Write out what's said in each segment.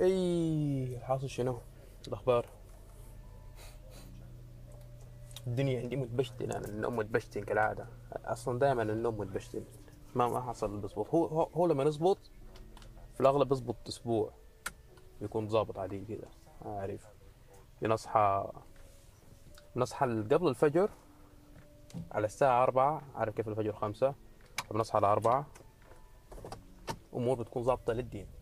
اي الحاصل شنو؟ الأخبار. الدنيا عندي متبشتن أنا النوم متبشتن كالعادة. أصلا دائما النوم متبشتن. ما ما حصل بيظبط هو هو, لما يظبط في الأغلب بيظبط أسبوع. يكون ظابط عادي كده عارف بنصحى بنصحى قبل الفجر على الساعة أربعة عارف كيف الفجر خمسة. بنصحى على أربعة. أمور بتكون ظابطة للدين.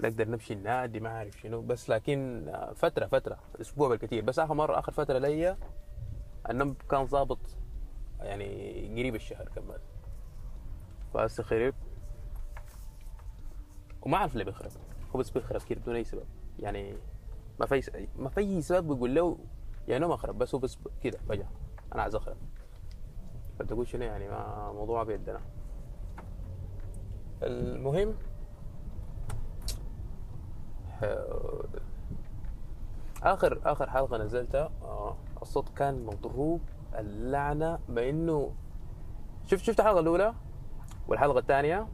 نقدر نمشي النادي ما أعرف شنو. بس لكن فترة فترة أسبوع بالكثير بس آخر مرة آخر فترة ليا النوم كان ظابط يعني قريب الشهر كمان. فهسه خرب وما أعرف ليه بيخرب. هو بس بيخرب كده بدون أي سبب. يعني ما في ما في سبب بيقول له يعني نوم أخرب. بس هو بس كده فجأة. أنا عايز أخرب. فتقول شنو يعني؟ ما موضوع بيدنا. المهم آخر آخر حلقة نزلتها آه، الصوت كان مضروب اللعنة مع إنه شفت شفت الحلقة الأولى والحلقة الثانية؟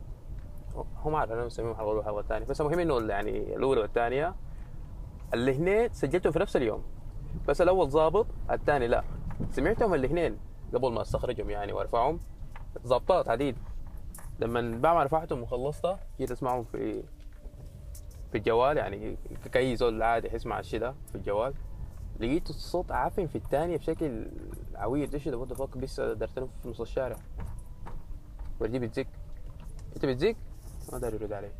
هو ما اعرف أنا مسميهم الحلقة الأولى والحلقة الثانية بس المهم إنه يعني الأولى والثانية الاثنين سجلتهم في نفس اليوم بس الأول ظابط الثاني لا. سمعتهم الاثنين قبل ما أستخرجهم يعني وأرفعهم؟ ظبطات عديد. لما بعد ما رفعتهم وخلصتها جيت أسمعهم في في الجوال يعني كأي زول عادي يسمع الشيء ده في الجوال. لقيت الصوت عافن في الثانية بشكل عوير إيش ده وات بس درت في نص الشارع؟ ودي بتزق انت بتزق ما داري يرد علي.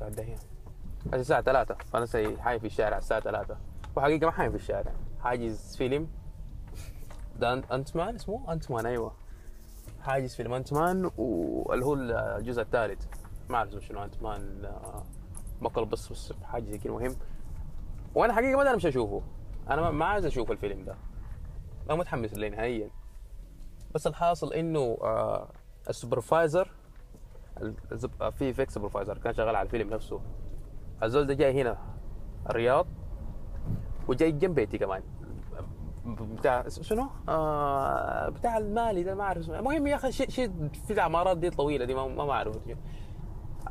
قاعد دهيان هسه الساعة 3 فأنا هسي حايم في الشارع الساعة 3 وحقيقة ما حايم في الشارع. حاجز فيلم. ده Ant-Man اسمه Ant-Man أيوه. حاجز فيلم Ant-Man واللي هو الجزء الثالث. ما أعرف شنو Ant-Man مقل بس بس حاجة زي كده مهم. وأنا حقيقة ما داير أمشي اشوفه أنا ما- عايز أشوف الفيلم ده. ما متحمس له نهائيا. بس الحاصل إنه آه ال supervisor آه، في VFX supervisor كان شغال على الفيلم نفسه. الزول ده جاي هنا الرياض وجاي جنب بيتي كمان. بتاع شنو؟ آه بتاع المالي ده ما أعرف اسمه. المهم يا أخي شيء شيء في العمارات دي الطويلة دي ما ما أعرف.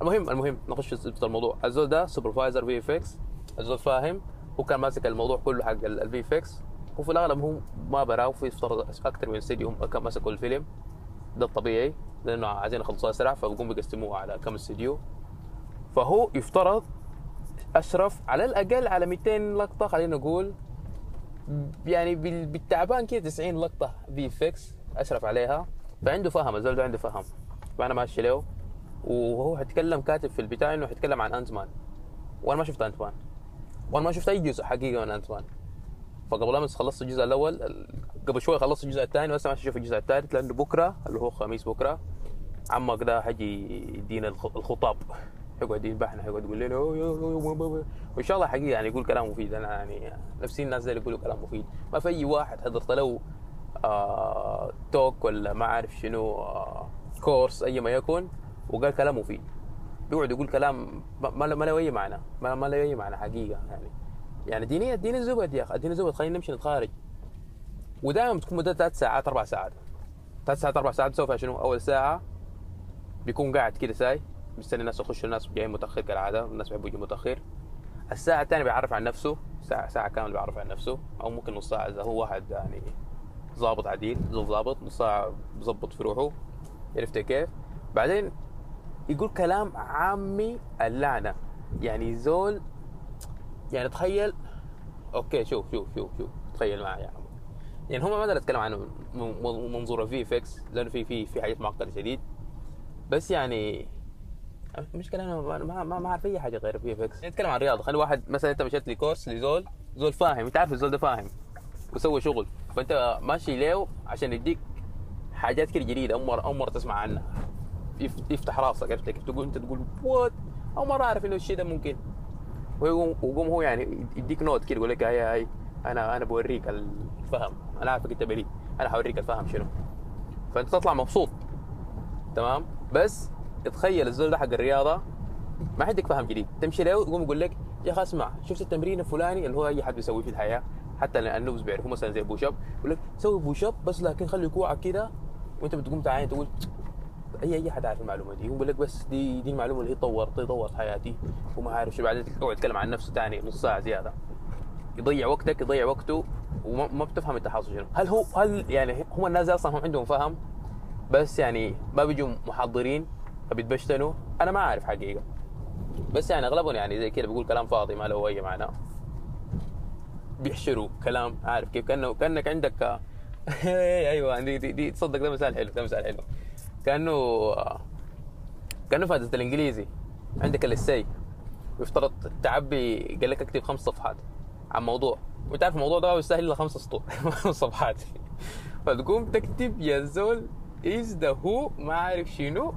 المهم المهم نخش في الموضوع. الزول ده supervisor VFX الزول فاهم هو كان ماسك الموضوع كله حق ال VFX وفي الأغلب هو ما براه في افترض أكثر من استديو هم كان ماسكوا الفيلم. ده الطبيعي لأنه عايزين يخلصوها اسرع فبقوم بيقسموها على كم استديو فهو يفترض أشرف على الأقل على 200 لقطة خلينا نقول يعني بال- بالتعبان كده 90 لقطة VFX أشرف عليها. فعنده فهم الزول ده عنده فهم. فأنا ماشي له. وهو حيتكلم كاتب في البتاع إنه حيتكلم عن Ant-Man وأنا ما شفت Ant-Man وأنا ما شفت أي جزء حقيقه من انت مان فقبل أمس خلصت الجزء الأول ال- قبل شوي خلصت الجزء الثاني بس ما أشوف الجزء الثالث لأنه بكرة اللي هو خميس بكرة. عمك ده حجي يدينا الخ- الخطاب. يقعد يذبحنا يقعد يقول لنا. وإن شاء الله حقيقه يعني يقول كلام مفيد. أنا يعني نفسي الناس زي يقولوا كلام مفيد. ما في أي واحد حضرت له آه توك ولا ما أعرف شنو آه كورس أي ما يكن وقال كلام مفيد. بيقعد يقول كلام ما ما له أي معنى. ما, ما له أي معنى حقيقة يعني. يعني دينيا اديني الزبد يا أخي. اديني الزبد خلينا نمشي نتخارج. ودائما بتكون مدة ثلاث ساعات أربع ساعات. ثلاث ساعات أربع ساعات بتسوي فيها شنو؟ أول ساعة بيكون قاعد كده ساي مستني الناس يخشوا الناس جايين متأخر كالعادة الناس بيحبوا يجوا متأخر. الساعة الثانية بيعرف عن نفسه ساعة ساعة كاملة بيعرف عن نفسه أو ممكن نص ساعة إذا هو واحد يعني ظابط عديل زول ظابط نص ساعة بظبط في روحه عرفت كيف؟ بعدين يقول كلام عامي اللعنة. يعني زول يعني تخيل okay شوف شوف شوف شوف تخيل معي عم يعني هم ما أقدر اتكلم من منظور ال VFX لأنه في في في حاجات معقده شديد. بس يعني المشكلة أنا ما ما, ما, أعرف أي حاجة غير VFX نتكلم عن الرياضه خلي واحد مثلا أنت مشيت لي course لزول زول فاهم أنت عارف الزول ده فاهم وسوى شغل. فأنت ماشي له عشان يديك حاجات كده جديدة أول أول مرة تسمع عنها. يفتح راسك عرفت كيف تقول انت تقول what اول مره اعرف إنه الشيء ده ممكن. ويقوم ويقوم هو يعني يديك note كده يقول لك هاي هاي أنا أنا بوريك الفهم. أنا عارفك أنت بريء أنا حوريك الفهم شنو. فأنت تطلع مبسوط. تمام؟ بس تخيل الزول ده حق الرياضة ما حدك فهم جديد. تمشي له يقوم يقول لك يا أخي اسمع شفت التمرين الفلاني اللي هو أي حد بيسويه في الحياة؟ حتى ال noobs بيعرفوا مثلا زي push up يقول لك سوي push up بس لكن خلي كوعك كده وأنت بتقوم تعاين تقول اي اي حد عارف المعلومة دي. يقول لك بس دي دي المعلومة اللي هي طورت طورت حياتي. وما عارف شو بعدين يقعد يتكلم عن نفسه ثاني نص ساعة زيادة. يضيع وقتك يضيع وقته وما ما بتفهم انت حاصل شنو. هل هو هل يعني هم الناس أصلا هم عندهم فهم؟ بس يعني ما بيجوا محضرين فبيتبشتنوا أنا ما أعرف حقيقة. بس يعني أغلبهم يعني زي كذا بيقول كلام فاضي ما له أي معنى. بيحشروا كلام عارف كيف؟ كانه كأنك عندك أيوه دي, دي, دي تصدق ده مثال حلو ده مثال حلو. كأنه كأنه فاتت الانجليزي عندك الاسي يفترض تعبي قال لك اكتب خمس صفحات عن موضوع. وانت عارف الموضوع ده يستاهل الا خمس سطور. صفحات. فتقوم تكتب يا زول از ذا هو ما عارف شنو.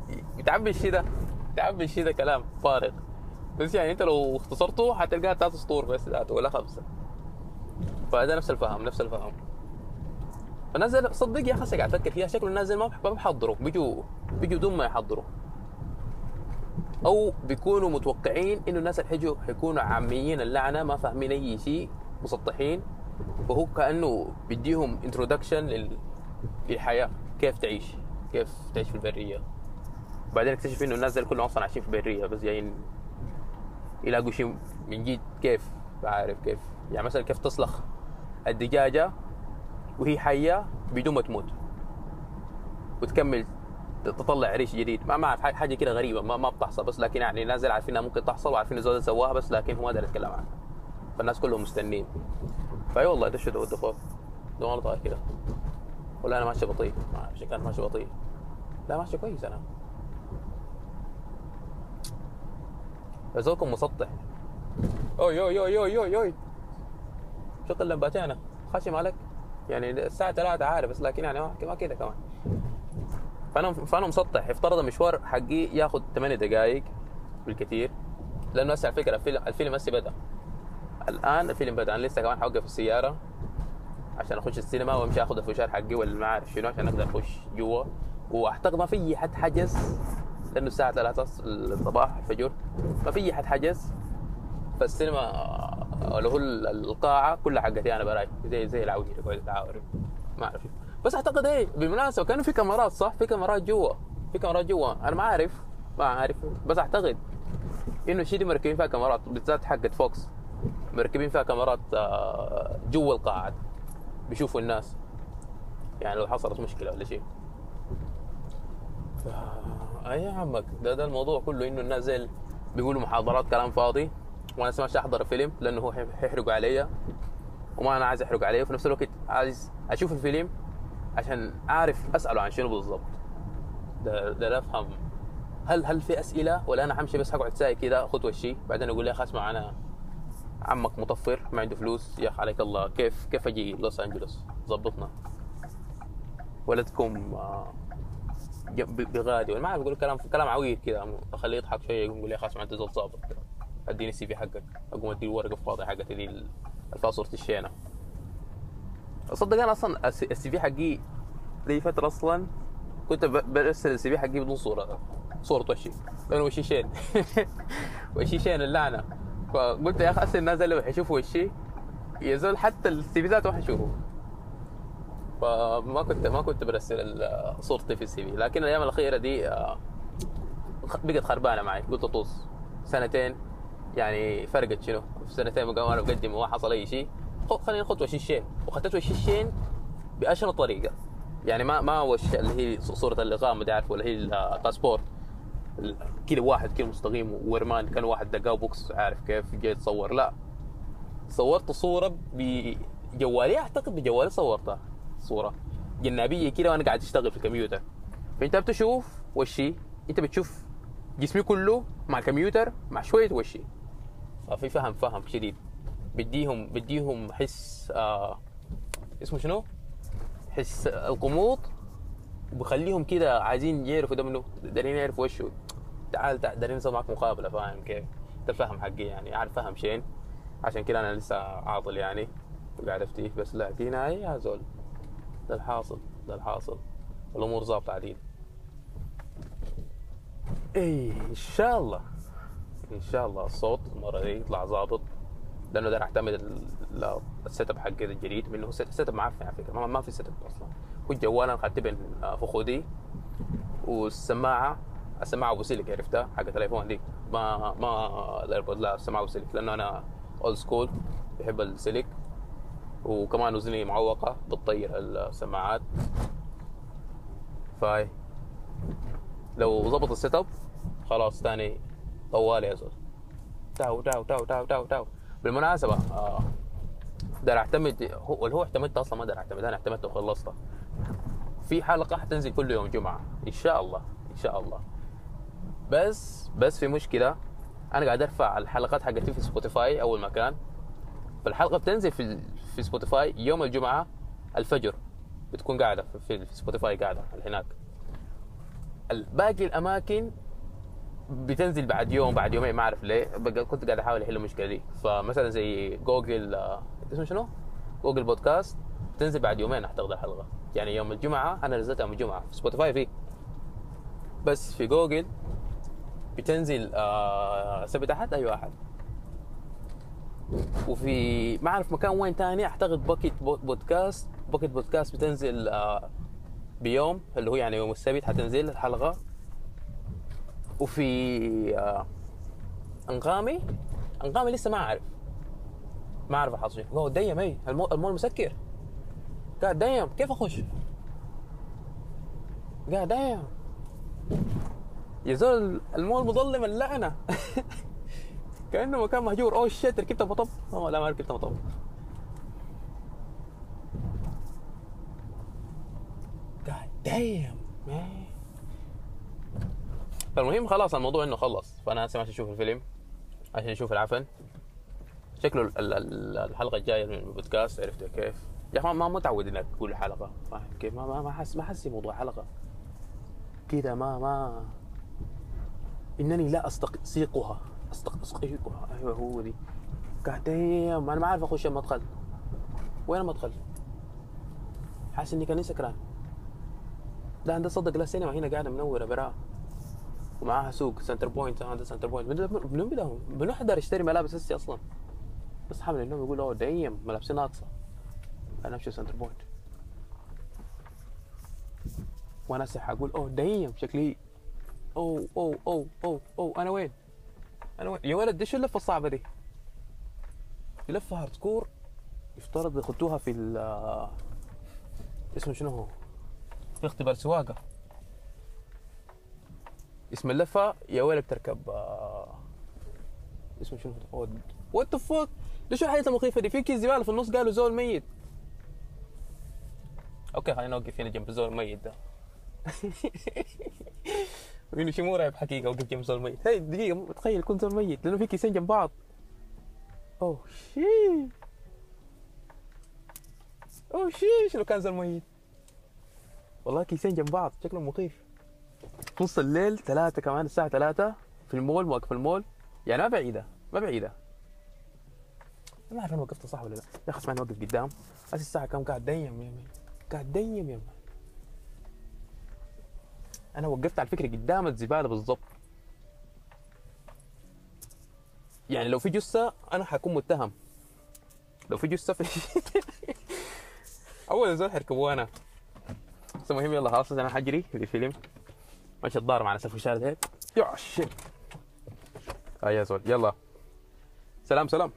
تعبي الشيء ده. تعبي الشيء ده كلام فارغ. بس يعني أنت لو اختصرته حتلقاها ثلاث سطور بس ولا خمسة. فهذا نفس الفهم نفس الفهم. فنزل صدق يا أخي قاعد أفكر فيها. شكله الناس ما بيحضروا بيجوا بيجوا بدون ما يحضروا. أو بيكونوا متوقعين إنه الناس اللي حيجوا حيكونوا عاميين اللعنة ما فاهمين أي شيء مسطحين. وهو كأنه بيديهم انترودكشن للحياة. كيف تعيش؟ كيف تعيش في البرية؟ بعدين اكتشف إنه الناس كلهم أصلا عايشين في البريه بس جايين يلاقوا شيء من جد. كيف؟ عارف كيف. يعني مثلا كيف تصلخ الدجاجة وهي حية بدون ما تموت. وتكمل تطلع ريش جديد. ما أعرف حاجة كده غريبة ما, ما بتحصل بس لكن يعني نازل عارفين إنها ممكن تحصل وعارفين الزول سواها بس لكن هو ما داري يتكلم عنها. فالناس كلهم مستنين فأي والله دش ده فوق ده أنا طاير كده. ولا أنا ماشي بطيء. ما أعرف كان ماشي بطيء. لا ماشي كويس أنا. زولكم مسطح. أوي أوي أوي أوي أوي أوي. شغل اللمباتين خاشي مالك يعني الساعة 3 عارف بس لكن يعني ما كذا كمان. فأنا فأنا مسطح افترض المشوار حقي ياخذ 8 دقائق بالكثير لأنه هسه على فكرة الفيلم الفيلم هسه بدأ. الآن الفيلم بدأ أنا لسه كمان حوقف السيارة عشان أخش السينما وأمشي أخذ الفشار حقي ولا ما أعرف شنو عشان أقدر أخش جوا. واعتقد ما في حد حجز لأنه الساعة 3 الصباح الفجر ما في حد حجز. فالسينما اللي هو القاعة كلها حقتي أنا براي. زي زي اللي قاعد ما أعرف. بس أعتقد إيه بالمناسبة كانوا في كاميرات صح؟ في كاميرات جوا. في كاميرات جوا. أنا ما عارف ما عارف بس أعتقد إنه الشيء دي مركبين فيها كاميرات بالذات حقت فوكس. مركبين فيها كاميرات آه، جوا القاعات بيشوفوا الناس. يعني لو حصلت مشكلة ولا شيء اي يا عمك ده, ده الموضوع كله إنه الناس زي بيقولوا محاضرات كلام فاضي. وأنا سمعت أحضر فيلم لأنه هو حيحرقوا علي. وما أنا عايز يحرق علي. وفي نفس الوقت عايز أشوف الفيلم عشان أعرف أسأله عن شنو بالضبط. ده ده أفهم. هل هل في أسئلة؟ ولا أنا حمشي بس حقعد ساي كذا خذ وشي. بعدين أقول يا أخي اسمع أنا عمك مطفر ما عنده فلوس. يا أخي عليك الله. كيف كيف أجي لوس أنجلوس؟ ظبطنا. ولدكم آه، بغادي. ما أعرف يقول كلام كلام عويل كذا أخليه يضحك شوية يقول يا أخي اسمع أنت زول ظابط أديني السي في حقك. أقوم أدي الورقة الفاضية حقتي دي اللي الشينة. صدق أنا أصلا ال CV حقي لي فترة أصلا كنت برسل ال CV حقي بدون صورة صورة وشي. لأنه وشي شين. وشي شين اللعنه فقلت يا أخي اصل الناس اللي حيشوفوا وشي يزول حتى ال CV ذاته ما حيشوفوا فما كنت ما كنت برسل صورتي في ال CV. لكن الأيام الأخيرة دي آه، بقت خربانة معي. قلت طوس سنتين يعني فرقت شنو؟ في سنتين بقى أنا بقدم وما حصل أي شيء. خلينا ناخذ وشي شين واخذت وشي شين باشهر طريقة؟ يعني ما ما وش اللي هي صورة الاقامه دي عارف ولا هي الباسبور. كذا واحد كذا مستقيم ورمان كان واحد دقاه بوكس عارف كيف؟ جاي تصور. لا. صورت صورة بجوالي أعتقد بجوالي صورتها. صورة جنابية كده وأنا قاعد أشتغل في الكمبيوتر. فأنت بتشوف وشي أنت بتشوف جسمي كله مع الكمبيوتر مع شوية وشي ففي فهم فهم شديد. بديهم بديهم حس آه اسمه شنو؟ حس القموط وبخليهم كده عايزين يعرفوا ده منه دارين يعرفوا وشه تعال تعال دارين نسوي معك مقابلة فاهم كيف؟ ده الفهم حقي يعني. عارف فهم شين. عشان كده أنا لسه عاطل يعني. وقاعد أفتيه. بس لا فينا اي يا زول. ده الحاصل ده الحاصل. الأمور ظابطة عديل. اي إن شاء الله. إن شاء الله الصوت المره دي يطلع ظابط لأنه ده اعتمد ال setup حقي الجديد منه setup معفن على فكرة ما في setup أصلا. هو الجوال أنا اخذته بين فخودي والسماعة السماعة أبو سلك عرفتها؟ حق التليفون دي. ما ما ال AirPod لا السماعة أبو سلك لأنه أنا old school بحب السلك وكمان اذني معوقة بتطير السماعات. فاي لو ضبط ال setup خلاص تاني طوال يا زول. تاو تاو تاو تاو تاو تاو بالمناسبة آه داير أعتمد هو هو اعتمدت أصلا؟ ما داير أعتمد أنا اعتمدت وخلصتها في حلقة حتنزل كل يوم جمعة إن شاء الله إن شاء الله. بس بس في مشكلة أنا قاعد أرفع الحلقات حقتي في Spotify أول مكان فالحلقة بتنزل في في Spotify يوم الجمعة الفجر. بتكون قاعدة في في Spotify قاعدة هناك باقي الأماكن بتنزل بعد يوم بعد يومين ما أعرف ليه. كنت قاعد أحاول أحل المشكلة دي. فمثلا زي جوجل آه، اسمه شنو؟ Google Podcasts تنزل بعد يومين اعتقد الحلقة. يعني يوم الجمعة أنا نزلتها يوم الجمعة. في Spotify فيه بس في جوجل بتنزل آه سبت أحد؟ اي أحد وفي ما أعرف مكان وين تاني اعتقد Pocket Podcast. Pocket Podcast بتنزل آه بيوم اللي هو يعني يوم السبت حتنزل الحلقة. وفي آه أنغامي. أنغامي لسه ما أعرف. ما أعرف احصل هو ديم اي المول, مسكر. god damn. كيف أخش؟ god damn. يا زول المول مظلم اللعنة. كأنه مكان مهجور. oh shit ركبت مطب. لا ما ركبت مطب. God damn man فالمهم خلاص الموضوع إنه خلص. فأنا هسه ماشي أشوف الفيلم عشان أشوف العفن. شكله ال- ال- الحلقة الجاية من البودكاست عرفت كيف؟ يا أخي ما متعود انك تقول حلقة. فاهم كيف ما ما ما حس ما حسي موضوع حلقة. كذا ما ما إنني لا استقصيقها استقصيقها أيوه هو دي قاعدين أنا ما عارف أخش المدخل. وين المدخل؟ حاسس إني كاني سكران لا عندها صدق لا سينما هنا قاعدة منورة برا ومعاها سوق سنتر بوينت عندها سنتر بوينت من من بدهم من حدا يشتري ملابس هسي أصلا بس حامل إنهم يقولوا oh damn ملابسي ناقصة أنا أمشي سنتر بوينت وأنا هسه حقول oh damn شكلي أوه أوه أوه أوه أوه أنا وين؟ أنا وين؟ يا ولد إيش اللفة الصعبة دي؟ لفة hardcore يفترض يخطوها في ال اسمه شنو هو؟ في اختبار سواقة اسم اللفة يا ويلك تركب آه، اسمه شنو؟ what the fuck ليش الحياة المخيفة دي؟ في كيس زباله في النص قالوا زول ميت. okay خلينا نوقف هنا جنب الزول الميت ده. مين شي مرعب حقيقه اوقف جنب زول ميت. هي دقيقة تخيل يكون زول ميت لأنه في كيسين جنب بعض. أوه شي أوه شي شنو كان زول ميت. والله كيسين جنب بعض شكله مخيف. في نص الليل ثلاثة كمان الساعة ثلاثة في المول موقف المول. يعني ما بعيدة ما بعيدة. ما اعرف أنا وقفت صح ولا لا. يا أخي اسمعني وقف قدام. هسه الساعة كم؟ god damn man god damn man أنا وقفت على الفكرة قدام الزبالة بالضبط. يعني لو في جثة أنا حكون متهم. لو في جثة في أول زول حركبوه أنا. بس المهم يلا خلاص أنا حجري في الفيلم. ماشي الضارب مع نفسك في ده يا شيت آه يا زول يلا. سلام سلام.